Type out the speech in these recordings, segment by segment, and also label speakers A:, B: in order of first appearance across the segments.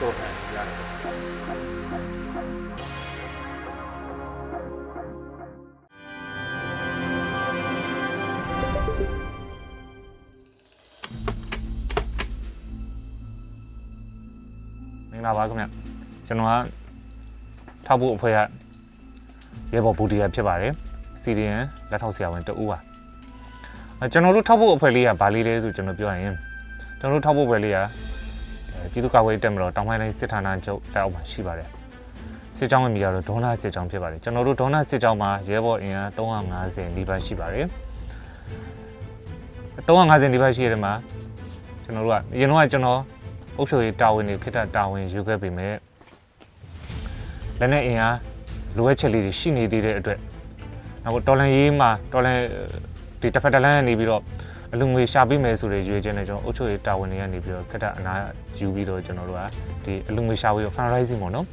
A: ရတယ်
B: မင်္ဂလာပါခင်ဗျကျွန်တော်ကထောက်ဖို့အဖွဲ့ကရေဘော်ဘူဒီယာဖြစ်ပါတယ်စီရီယန်လက်ထောက်ဆရာဝန်တဦးပါအဲကျွန်တော်တို့ထောက်ဖို့အဖွဲ့လေးကဘာလေးလဲဆိုကျွန်တော်ပြောရရင်ကျွန်တော်တို့ထောက်ဖို့အဖွဲ့လေးကအဲ ပြည်သူ့ကာကွယ်ရေးတပ်မတော်တောင်ပိုင်းတိုင်းစစ်ဌာနချုပ်လက်အောက်မှာရှိပါတယ်စစ်ကြောင်းဝင်ပြီးတော့ဒေါနာစစ်ကြောင်းဖြစ်ပါတယ်ကျွန်တော်တို့ဒေါနာစစ်ကြောင်းမှာရဲဘော်အင်အား350နီးပါးရှိပါတယ်350နီးပါးရှိရတဲ့မှာကျွန်တော်တို့ကအရင်တော့ကကျွန်တော်အုပ်ချုပ်ရေးတာဝန်တွေခိတ္တတာဝန်ယူခဲ့ပေမဲ့လက်နဲ့အင်အားလိုအပ်ချက်လေးတွေရှိနေသေးတဲ့အတွက်နောက်တော်လန်ရေးမှာတော်လန်ဒီတစ်ဖက်တစ်လမ်းကနေပြီးတော့ အလူငွေရှာပေးမယ်ဆိုတဲ့ရွေးချက်နဲ့ကျွန်တော်အုပ်ချုပ်ရေးတာဝန်တွေကနေပြီးတော့ခိတ္တအနာယူပြီးတော့ကျွန်တော်တို့ကဒီအလူငွေရှာပြီးတော့ fundraising ပေါ့နော်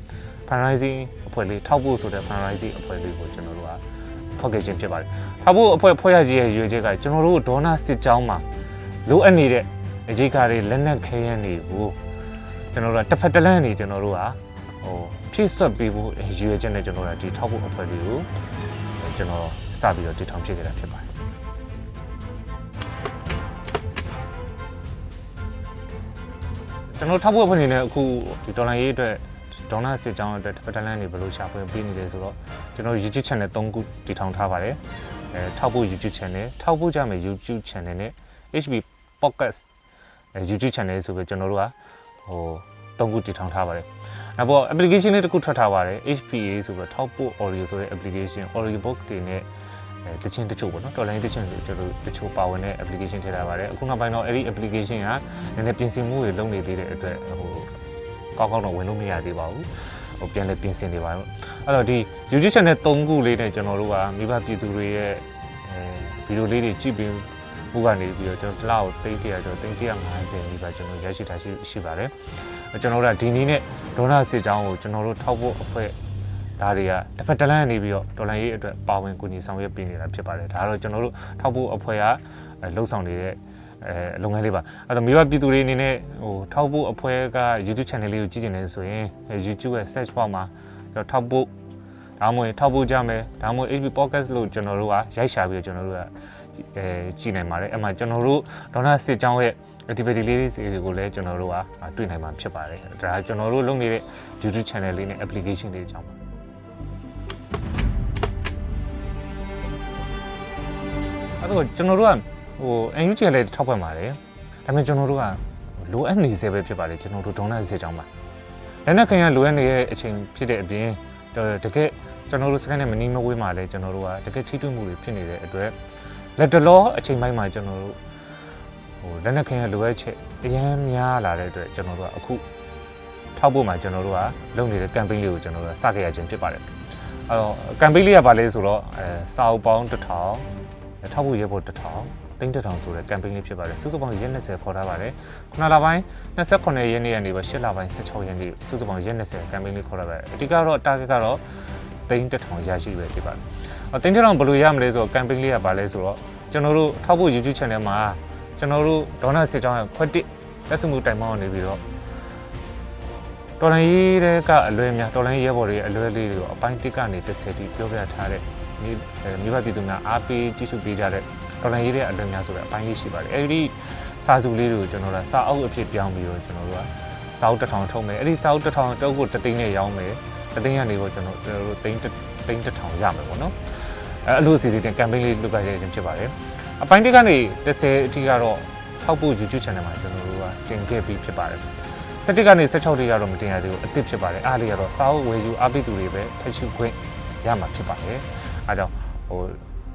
B: fundraising အဖွဲ့လေးထောက်ဖို့ဆိုတဲ့ fundraising အဖွဲ့လေးကိုကျွန်တော်တို့ကဖောက်ခဲ့ခြင်းဖြစ်ပါတယ်ထောက်ဖို့အဖွဲ့ဖွဲ့ရကြီးရဲ့ရွေးချက်ကကျွန်တော်တို့ဒေါနာစစ်ကြောင်းမှာလိုအပ်နေတဲ့အရေးကားတွေလက်နက်ခဲယမ်းတွေကိုကျွန်တော်တို့ကတစ်ဖက်တစ်လမ်းနေကျွန်တော်တို့ကဟိုဖြည့်ဆွတ်ပေးဖို့ရည်ရွယ်ချက်နဲ့ကျွန်တော်တို့ကဒီထောက်ဖို့အဖွဲ့လေးကိုကျွန်တော်စပြီးတော့တည်ထောင်ဖြစ်ခဲ့တာဖြစ်ပါတယ် ကျွန်တော်ထောက်ဖို့အဖွဲ့အနေနဲ့အခုဒီဒေါ်လာရေးအတွက်ဒေါနာစစ်ကြောင်းအတွက်တစ်ဖက်တစ်လမ်းနေဘယ်လိုရှာဖွေပေးနေလဲဆိုတော့ကျွန်တော် YouTube channel 3ခုတည်ထောင်ထားပါတယ်အဲထောက်ဖို့ YouTube channel ထောက်ဖို့ကြမယ် YouTube channel နဲ့ HB podcast အဲ YouTube channel ဆိုပြီးကျွန်တော်တို့ကဟိုတုံးခုတည်ထောင်ထားပါတယ်။နောက်ပေါ် application လေးတစ်ခုထွက်ထားပါတယ် HPA ဆိုပြီးထောက်ပို့ audio ဆိုတဲ့ application audio book တွေနဲ့အဲ တချင်းတချို့ပေါ့နော်တော်လိုင်းတချင်းတွေကျွန်တော်တို့တချို့ပါဝင်တဲ့ application ထည့်ထားပါတယ်။အခုနောက်ပိုင်းတော့အဲ့ဒီ application ကနည်းနည်းပြင်ဆင်မှုတွေလုပ်နေသေးတဲ့အတွက်ဟိုကောင်းကောင်းတော့ဝင်လို့မရသေးပါဘူး။ဟိုပြန်လဲပြင်ဆင်နေပါတော့။အဲ့တော့ဒီ YouTube channel 3ခုလေးနဲ့ကျွန်တော်တို့ကမိဘပြည်သူတွေရဲ့အဲဗီဒီယိုလေးတွေကြည့်ပြီးခုကနေပြီးတော့ကျွန်တော်တစ်လောက်တိတ်ကြရကျွန်တော်တိတ်150နီးပါးကျွန်တော်ရရှိထားရှိရှိပါတယ်။ကျွန်တော်တို့ကဒီနေ့နဲ့ဒေါနာစစ်ကြောင်းကိုကျွန်တော်တို့ထောက်ဖို့အဖွဲ့ ဒါတွေကတစ်ဖက်တစ်လမ်းနေပြီးတော့ဒေါ်လာရေးအတွက်ပါဝင်ကူညီဆောင်ရွက်ပေးနေတာဖြစ်ပါတယ်။ဒါကတော့ကျွန်တော်တို့ထောက်ဖို့အဖွဲ့ကလှုပ်ဆောင်နေတဲ့အဲလုပ်ငန်းလေးပါအဲ့တော့မိဘပြည်သူတွေအနေနဲ့ဟိုထောက်ဖို့အဖွဲ့က YouTube channel လေးကိုကြည့်နေတယ်ဆိုရင် YouTube ရဲ့ search bar မှာကျွန်တော်ထောက်ဖို့ဒါမှမဟုတ်ထောက်ဖို့ကြမယ်ဒါမှမဟုတ် HB podcast လို့ကျွန်တော်တို့ကရိုက်ရှာပြီးတော့ကျွန်တော်တို့ကအဲကြည့်နိုင်ပါတယ်အဲ့မှာကျွန်တော်တို့ဒေါနာစစ်ကြောင်းရဲ့ activity လေးတွေကိုလည်းကျွန်တော်တို့ကတွေ့နိုင်မှာဖြစ်ပါတယ်ဒါကျွန်တော်တို့လုပ်နေတဲ့ YouTube channel လေးနဲ့ application လေးအကြောင်းပါ အဲ့တော့ကျွန်တော်တို့ကဟို NUG လည်းထောက်ပံ့ပါတယ်ဒါပေမဲ့ကျွန်တော်တို့ကလိုအပ်နေစေပဲဖြစ်ပါတယ်ကျွန်တော်တို့ဒေါနာစစ်ကြောင်းပါလက်နက်ခင်ကလိုအပ်နေတဲ့အချိန်ဖြစ်တဲ့အပြင်တကယ်ကျွန်တော်တို့စကန်နဲ့မနီးမဝေးမှာလည်းကျွန်တော်တို့ကတကယ်ထိတွေ့မှုတွေဖြစ်နေတဲ့အတွက်လက်တလောအချိန်ပိုင်းမှာကျွန်တော်တို့ဟိုလက်နက်ခင်ရဲ့လိုအပ်ချက်အများများလာတဲ့အတွက်ကျွန်တော်တို့ကအခုထောက်ဖို့မှာကျွန်တော်တို့ကလုပ်နေတဲ့ campaign လေးကိုကျွန်တော်တို့ကစခဲ့ရခြင်းဖြစ်ပါတယ်အဲ့တော့ campaign လေးကဘာလဲဆိုတော့အဲစာအုပ်ပေါင်း1000 ထောက်ဖို့ရဲဘော်1000တိန်းတထောင်ဆိုတဲ့ campaign လေးဖြစ်ပါတယ်စုစုပေါင်းရက်20ခေါ်ထားပါတယ်9လပိုင်း28ရက်နေ့ကနေပါ10လပိုင်း16ရက်နေ့စုစုပေါင်းရက်20 campaign လေးခေါ်ထားပါတယ်အဓိကတော့ target ကတော့တိန်းတထောင်ရရှိပဲဖြစ်ပါတယ်အတိန်းတထောင်ဘယ်လိုရမလဲဆိုတော့ campaign လေးကဘာလဲဆိုတော့ကျွန်တော်တို့ထောက်ဖို့ YouTube channel မှာကျွန်တော်တို့ဒေါနာစစ်ကြောင်းရဲ့ခွက်တစ်လက်စမှုတိုင်မောင်းနေပြီးတော့တော်လိုင်းရေးတဲ့ကအလွဲများတော်လိုင်းရဲဘော်တွေရဲ့အလွဲလေးတွေကိုအပိုင်းတစ်ကနေ30တိပြောပြထားတဲ့ မိမိဘပြည်သူများအားပေးကြည့်ရှုပေးကြတဲ့တော်လိုင်းရေးတဲ့အလွဲများဆိုတဲ့အပိုင်းလေးရှိပါတယ်အဲဒီစာစုလေးတွေကိုကျွန်တော်တို့စာအုပ်အဖြစ်ပြောင်းပြီးတော့ကျွန်တော်တို့ကစာအုပ်တစ်ထောင်ထုတ်မယ်အဲ့ဒီစာအုပ်တစ်ထောင်တုပ်ကိုတသိန်းနဲ့ရောင်းမယ်တသိန်းကနေတော့ကျွန်တော်တို့သိန်းသိန်းတစ်ထောင်ရမယ်ပေါ့နော်အဲအလို့အစီအစဉ် campaign လေးလုပ်ကြရခြင်းဖြစ်ပါတယ်အပိုင်းတစ်ကနေ30အထိကတော့ထောက်ဖို့ YouTube channel မှာကျွန်တော်တို့ကတင်ခဲ့ပြီးဖြစ်ပါတယ်17ကနေ16တိကတော့မတင်ရသေးဘူးအစ်စ်ဖြစ်ပါတယ်အားလေးကတော့စာအုပ်ဝယ်ယူအားပေးသူတွေပဲဖတ်ရှုခွင့်ရမှာဖြစ်ပါတယ် အားကြောင့်ဟို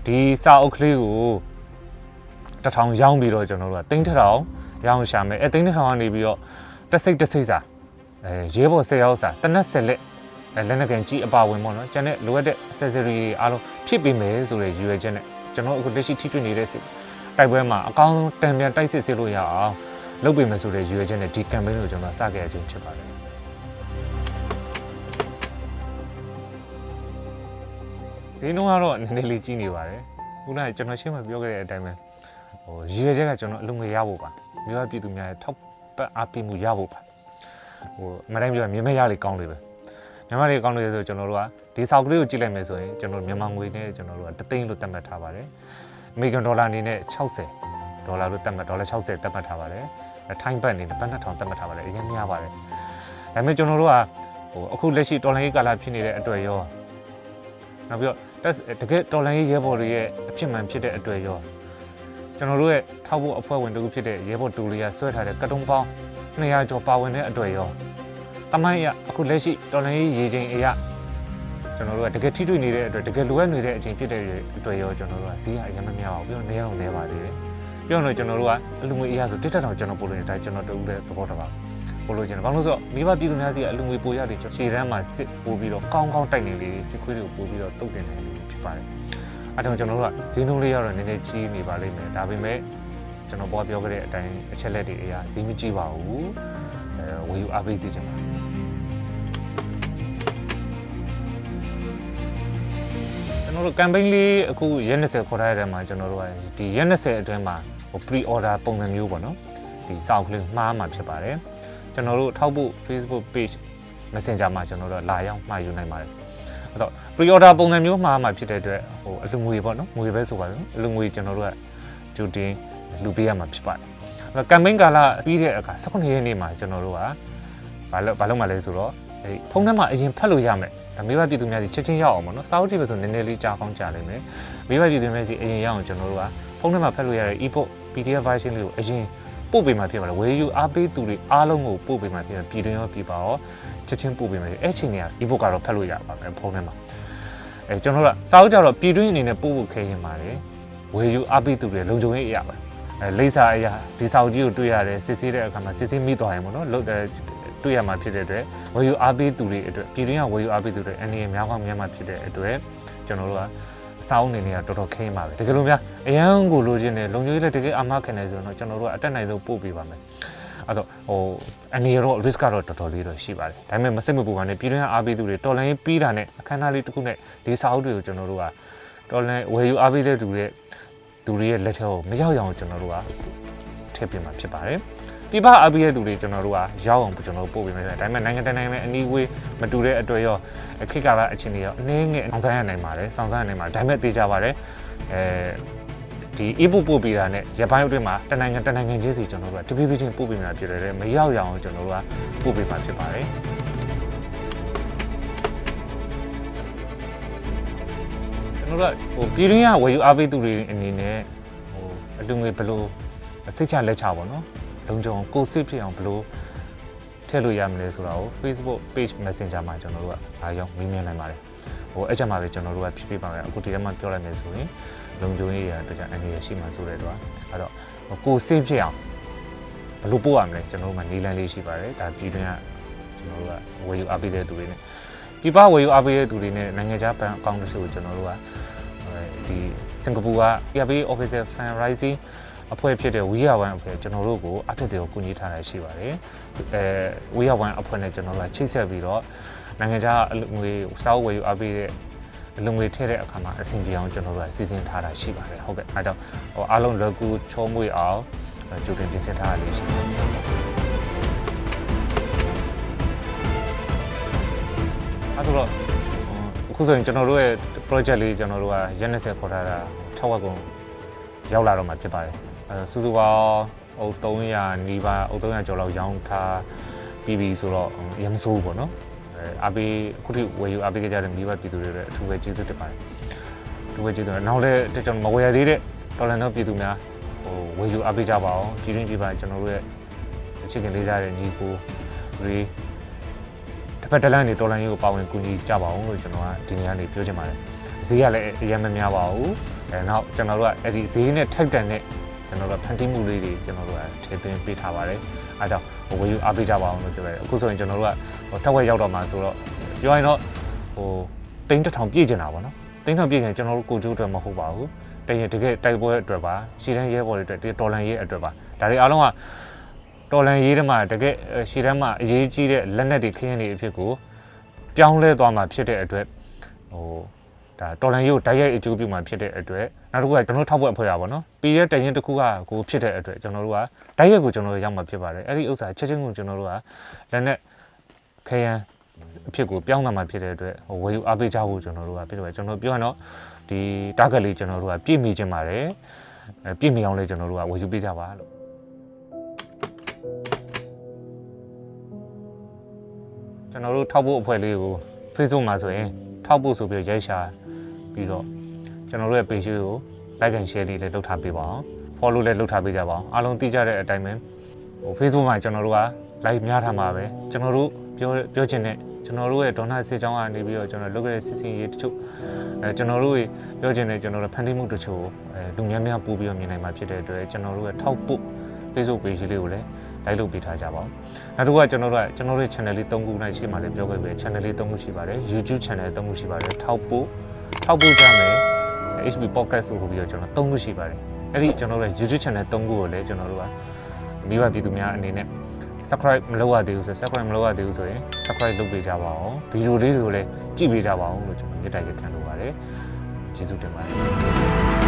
B: ဒီစာအုပ်ကလေးကိုတထောင်ရောင်းပြီးတော့ကျွန်တော်တို့ကတိန်းတထောင်ရောင်းရှာမယ်အဲတိန်းတထောင်ကနေပြီးတော့တစ်စိတ်တစ်စိတ်စာအဲရဲဘော်၁၀ယောက်စာတနက်ဆက်လက်အဲလက်နက်ကန်ကြီးအပါဝင်ပေါ့နော်ကျန်တဲ့လိုအပ်တဲ့ accessory တွေအားလုံးဖြစ်ပေးမယ်ဆိုတဲ့ရည်ရွယ်ချက်နဲ့ကျွန်တော်အခုလက်ရှိထိတွေ့နေတဲ့စစ်တိုက်ပွဲမှာအကောင်းဆုံးတံပြန်တိုက်စစ်စစ်လို့ရအောင်လုပ်ပေးမယ်ဆိုတဲ့ရည်ရွယ်ချက်နဲ့ဒီ campaign ကိုကျွန်တော်စခဲ့ရခြင်းဖြစ်ပါတယ် ဈေးနှုန်းကတော့နည်းနည်းလေးကြီးနေပါတယ်ခုနကကျွန်တော်ရှင်းမပြောခဲ့တဲ့အတိုင်းပဲဟိုရည်ရွယ်ချက်ကကျွန်တော်အလုံးငယ်ရဖို့ပါမြို့ပြည်သူများရဲ့ထောက်ပံ့အားပေးမှုရဖို့ပါဟိုအမတိုင်းပြောရင်မြင်မဲ့ရလေးကောင်းလေးပဲမြန်မာလေးကောင်းလေးဆိုကျွန်တော်တို့ကဒီဆောက်ကလေးကိုကြည့်လိုက်မယ်ဆိုရင်ကျွန်တော်မြန်မာငွေနဲ့ကျွန်တော်တို့ကတသိန်းလို့သတ်မှတ်ထားပါတယ်အမေရိကန်ဒေါ်လာအနေနဲ့60ဒေါ်လာလို့သတ်မှတ်ဒေါ်လာ60သတ်မှတ်ထားပါတယ်ထိုင်းဘတ်အနေနဲ့ဘတ်2000သတ်မှတ်ထားပါတယ်အရင်များပါတယ်ဒါပေမဲ့ကျွန်တော်တို့ကဟိုအခုလက်ရှိတော်လိုင်းရေးကာလဖြစ်နေတဲ့အတွက်ရောနောက်ပြီးတော့ တကယ်တော်လိုင်းရေးရဲဘော်တွေရဲ့အဖြစ်မှန်ဖြစ်တဲ့အတွက်ရောကျွန်တော်တို့ရဲ့ထောက်ဖို့အဖွဲ့ဝင်တူဖြစ်တဲ့ရဲဘော်တူတွေကဆွဲထားတဲ့ကတုံးပေါင်း200ကျော်ပါဝင်တဲ့အတွက်ရောတမိုင်းရအခုလက်ရှိတော်လိုင်းရေးရေချိန်အရာကျွန်တော်တို့ကတကယ်ထိတွေ့နေတဲ့အတွက်တကယ်လိုအပ်နေတဲ့အချိန်ဖြစ်တဲ့အတွက်ရောကျွန်တော်တို့ကဈေးကအရင်မများပါဘူးပြီးတော့နေအောင်နေပါသေးတယ်ပြီးတော့ကျွန်တော်တို့ကအလူငွေအရာဆိုတစ်တက်တောင်ကျွန်တော်ပို့လို့နေတာကျွန်တော်တူတဲ့သဘောတပါ ပို့လို့ကျွန်တော်ဘာလို့ဆိုတော့မိဘပြည်သူများစီကအလူငွေပိုရတယ်ကျွန်တော်ရှေ့တန်းမှာစစ်ပို့ပြီးတော့ကောင်းကောင်းတိုက်နေလေစစ်ခွေးတွေကိုပို့ပြီးတော့တုတ်တင်နေတယ်ဖြစ်ပါတယ်အဲဒါကြောင့်ကျွန်တော်တို့ကဈေးနှုန်းလေးကတော့နည်းနည်းကြီးနေပါလိမ့်မယ်ဒါပေမဲ့ကျွန်တော်ပေါ်ပြောခဲ့တဲ့အတိုင်းအချက်လက်တွေအရာဈေးမကြီးပါဘူးအဲဝေယူအားပေးစီချင်ပါတယ်ကျွန်တော်တို့ campaign လေးအခုရက်20ခေါ်ထားတဲ့ထဲမှာကျွန်တော်တို့ကဒီရက်20အတွင်းမှာဟို pre order ပုံစံမျိုးပေါ့နော်ဒီစောက်ကလေးမှားမှာဖြစ်ပါတယ် ကျွန်တော်တို့ထောက်ဖို့ Facebook page Messenger မှာကျွန်တော်တို့လာရောက်မှာယူနိုင်ပါတယ်အဲ့တော့ pre order ပုံစံမျိုးမှားမှာဖြစ်တဲ့အတွက်ဟိုအလူငွေပေါ့နော်ငွေပဲဆိုပါစို့အလူငွေကျွန်တော်တို့ကဂျူတင်လူပေးရမှာဖြစ်ပါတယ်အဲ့တော့ campaign ကာလပြီးတဲ့အခါ18ရက်နေ့မှာကျွန်တော်တို့ကဘာလို့ဘာလို့မှလဲဆိုတော့အဲဖုန်းထဲမှာအရင်ဖတ်လို့ရမယ်ဒါမိဘပြည်သူများစီချက်ချင်းရောက်အောင်ပေါ့နော်စာအုပ်တွေပဲဆိုနည်းနည်းလေးကြာကောင်းကြာလိမ့်မယ်မိဘပြည်သူများစီအရင်ရောက်အောင်ကျွန်တော်တို့ကဖုန်းထဲမှာဖတ်လို့ရတဲ့ ebook PDF version လေးကိုအရင် ပို့ပေးမှဖြစ်ပါလားဝေယူအားပေးသူတွေအားလုံးကိုပို့ပေးမှဖြစ်တယ်ပြည်တွင်းရောပြည်ပရောချက်ချင်းပို့ပေးမှအဲ့ချိန်တွေက ebook ကတော့ဖတ်လို့ရပါမယ်ဖုန်းထဲမှာအဲကျွန်တော်တို့ကစာအုပ်ကြတော့ပြည်တွင်းအနေနဲ့ပို့ဖို့ခဲရင်ပါတယ်ဝေယူအားပေးသူတွေလုံခြုံရေးအရာပါအဲလိပ်စာအရာဒီစာအုပ်ကြီးကိုတွေ့ရတယ်စစ်ဆေးတဲ့အခါမှာစစ်ဆေးမိသွားရင်ပေါ့နော်လို့တွေ့ရမှာဖြစ်တဲ့အတွက်ဝေယူအားပေးသူတွေအတွက်ပြည်တွင်းကဝေယူအားပေးသူတွေအနေနဲ့များကောင်းများမှာဖြစ်တဲ့အတွက်ကျွန်တော်တို့က အစာအုပ်နေနေကတော်တော်ခင်းပါပဲတကယ်လို့များအရန်ကိုလိုချင်တယ်လုံခြုံရေးလည်းတကယ်အမခံနေဆိုတော့ကျွန်တော်တို့ကအတက်နိုင်ဆုံးပို့ပေးပါမယ်အဲ့တော့ဟိုအနေရော risk ကတော့တော်တော်လေးတော့ရှိပါတယ်ဒါပေမဲ့မစိတ်မပူပါနဲ့ပြည်တွင်းကအားပေးသူတွေတော်လိုင်းပြီးတာနဲ့အခမ်းအနားလေးတစ်ခုနဲ့ဒီစာအုပ်တွေကိုကျွန်တော်တို့ကတော်လိုင်းဝယ်ယူအားပေးတဲ့သူတွေသူတွေရဲ့လက်ထဲကိုမရောက်ရအောင်ကျွန်တော်တို့ကထည့်ပေးမှာဖြစ်ပါတယ် ပြပအပိရဲ့သူတွေကျွန်တော်တို့ကရောက်အောင်ကျွန်တော်တို့ပို့ပေးမယ်ဒါပေမဲ့နိုင်ငံတကာနိုင်ငံနဲ့အနီးဝေးမတူတဲ့အတွက်ရောအခက်ကာလအခြေအနေရောအနည်းငယ်အောင်ဆိုင်ရနိုင်ပါတယ်စောင့်ဆိုင်ရနိုင်ပါတယ်ဒါပေမဲ့သိကြပါတယ်အဲဒီ e-book ပို့ပေးတာနဲ့ရပိုင်းအတွင်းမှာတနိုင်ငံတနိုင်ငံချင်းစီကျွန်တော်တို့ကတပိပိချင်းပို့ပေးနေတာဖြစ်တယ်မရောက်ရအောင်ကျွန်တော်တို့ကပို့ပေးမှာဖြစ်ပါတယ်ကျွန်တော်တို့ကဟိုပြည်တွင်းကဝယ်ယူအားပေးသူတွေအနေနဲ့ဟိုအလူငွေဘယ်လိုစိတ်ချလက်ချပါတော့ လုံခြုံကိုစစ်ဖြစ်အောင်ဘယ်လိုထည့်လို့ရမလဲဆိုတာကို Facebook page Messenger မှာကျွန်တော်တို့ကအားရောက်မေးမြန်းနိုင်ပါတယ်ဟိုအဲ့ချက်မှာပဲကျွန်တော်တို့ကဖြည့်ပေးပါမယ်အခုဒီထဲမှာပြောလိုက်မယ်ဆိုရင်လုံခြုံရေးရတဲ့အတွက်အနေရရှိမှဆိုတဲ့တော့အဲ့တော့ကိုစစ်ဖြစ်အောင်ဘယ်လိုပို့ရမလဲကျွန်တော်တို့မှာနေလန်းလေးရှိပါတယ်ဒါပြည်တွင်းကကျွန်တော်တို့ကဝယ်ယူအားပေးတဲ့သူတွေနဲ့ပြပဝယ်ယူအားပေးတဲ့သူတွေနဲ့နိုင်ငံခြားဘဏ်အကောင့်တချို့ကိုကျွန်တော်တို့ကဒီစင်ကာပူက ERP Officer Fundraising အဖွဲ့ဖြစ်တဲ့ We Are One အဖွဲ့ကျွန်တော်တို့ကိုအထက်တွေကိုကူညီထားတာရှိပါတယ်အဲ We Are One အဖွဲ့နဲ့ကျွန်တော်တို့ကချိတ်ဆက်ပြီးတော့နိုင်ငံခြားအလူငွေစောက်ဝယ်ယူအားပေးတဲ့အလူငွေထည့်တဲ့အခါမှာအဆင်ပြေအောင်ကျွန်တော်တို့ကစီစဉ်ထားတာရှိပါတယ်ဟုတ်ကဲ့အဲကြောင့်ဟိုအားလုံးလွယ်ကူချောမွေ့အောင်ကြိုတင်ပြင်ဆင်ထားတာလေးရှိပါတယ်အဲ့တော့အခုဆိုရင်ကျွန်တော်တို့ရဲ့ project လေးကျွန်တော်တို့ကရက်20ခေါ်ထားတာ6ဝက်ကုန်ရောက်လာတော့မှဖြစ်ပါတယ် အဲစုစုပေါင်းအုပ်300နီးပါးအုပ်300ကျော်လောက်ရောင်းထားပြီးပြီဆိုတော့ရမစိုးဘူးပေါ့နော်အဲအပေးအခုထိဝယ်ယူအပေးကြတဲ့မိဘပြည်သူတွေလည်းအထူးပဲကျေးဇူးတင်ပါတယ်အထူးပဲကျေးဇူးတယ်နောက်လည်းကျွန်တော်မဝယ်ရသေးတဲ့တော်လန်တော့ပြည်သူများဟိုဝယ်ယူအပေးကြပါအောင်ပြည်တွင်းပြည်ပကျွန်တော်တို့ရဲ့ချစ်ခင်လေးစားတဲ့ညီကိုတွေတစ်ဖက်တစ်လမ်းနေတော်လန်ရေးကိုပါဝင်ကူညီကြပါအောင်လို့ကျွန်တော်ကဒီနေ့ကနေပြောချင်ပါတယ်ဈေးကလည်းအရင်မများပါဘူးအဲနောက်ကျွန်တော်တို့ကအဲ့ဒီဈေးနဲ့ထိုက်တန်တဲ့ ကျွန်တော်တို့ဖန်တီးမှုလေးတွေကျွန်တော်တို့ကထည့်သွင်းပေးထားပါတယ်အားကြောင့်ဝေယူအားပေးကြပါအောင်လို့ပြောရတယ်အခုဆိုရင်ကျွန်တော်တို့ကဟိုထက်ဝက်ရောက်တော့မှဆိုတော့ပြောရင်တော့ဟိုတိန်းတစ်ထောင်ပြည့်ကျင်တာပေါ့နော်တိန်းထောင်ပြည့်ရင်ကျွန်တော်တို့ကိုကျိုးအတွက်မဟုတ်ပါဘူးတကယ်တကယ်တိုက်ပွဲအတွက်ပါရှီတန်းရဲဘော်တွေအတွက်ဒီတော်လန်ရဲအတွက်ပါဒါတွေအားလုံးကတော်လန်ရေးထဲမှာတကယ်ရှီတန်းမှာအရေးကြီးတဲ့လက်နက်တွေခင်းရည်အဖြစ်ကိုပြောင်းလဲသွားမှာဖြစ်တဲ့အတွက်ဟိုဒါတော်လန်ရေးကိုတိုက်ရိုက်အကျိုးပြုမှာဖြစ်တဲ့အတွက် နောက်တစ်ခုကကျွန်တော်တို့ထောက်ပွဲအဖွဲ့ရပါတော့ပြီးတဲ့တရင်တစ်ခုကကိုဖြစ်တဲ့အတွက်ကျွန်တော်တို့ကတိုက်ရိုက်ကိုကျွန်တော်တို့ရောက်မှာဖြစ်ပါတယ်အဲ့ဒီဥစ္စာချက်ချင်းကိုကျွန်တော်တို့ကလက်နဲ့ခရန်အဖြစ်ကိုပြောင်းလာမှာဖြစ်တဲ့အတွက်ဟိုဝေယူအားပေးကြဖို့ကျွန်တော်တို့ကပြီးတော့ကျွန်တော်ပြောရင်တော့ဒီ target လေးကျွန်တော်တို့ကပြည့်မီခြင်းပါတယ်အဲပြည့်မီအောင်လေးကျွန်တော်တို့ကဝေယူပေးကြပါလို့ကျွန်တော်တို့ထောက်ဖို့အဖွဲ့လေးကို Facebook မှာဆိုရင်ထောက်ဖို့ဆိုပြီးရိုက်ရှာပြီးတော့ ကျွန်တော်တို့ရဲ့ page ကို like and share လေးလည်းလုပ်ထားပေးပါအောင် follow လည်းလုပ်ထားပေးကြပါအောင်အားလုံးသိကြတဲ့အတိုင်းပဲဟို Facebook မှာကျွန်တော်တို့က like များထားမှာပဲကျွန်တော်တို့ပြောပြောချင်တဲ့ကျွန်တော်တို့ရဲ့ဒေါနာစေချောင်းကနေပြီးတော့ကျွန်တော်လုပ်ခဲ့တဲ့စစ်စင်ရေးတချို့အဲကျွန်တော်တို့ရဲ့ပြောချင်တဲ့ကျွန်တော်တို့ဖန်တီးမှုတချို့အဲလူများများပို့ပြီးတော့မြင်နိုင်မှာဖြစ်တဲ့အတွက်ကျွန်တော်တို့ရဲ့ထောက်ပို့ Facebook page လေးကိုလည်း like လုပ်ပေးထားကြပါဦးနောက်တစ်ခုကကျွန်တော်တို့ကကျွန်တော်တို့ရဲ့ channel လေး၃ခုနိုင်ရှိမှလည်းပြောခဲ့ပြီ channel လေး၃ခုရှိပါတယ် YouTube channel ၃ခုရှိပါတယ်ထောက်ပို့ထောက်ပို့ကြမယ် HB podcast ဆိုပြီးတော့ကျွန်တော်၃ခုရှိပါတယ်အဲ့ဒီကျွန်တော်တို့ရဲ့ YouTube channel ၃ခုကိုလည်းကျွန်တော်တို့ကမိဘပြည်သူများအနေနဲ့ subscribe မလုပ်ရသေးဘူးဆို subscribe မလုပ်ရသေးဘူးဆိုရင် subscribe လုပ်ပေးကြပါအောင်ဗီဒီယိုလေးတွေကိုလည်းကြည့်ပေးကြပါအောင်လို့ကျွန်တော်မြတ်တိုက်ရခံလိုပါတယ်ကျေးဇူးတင်ပါတယ်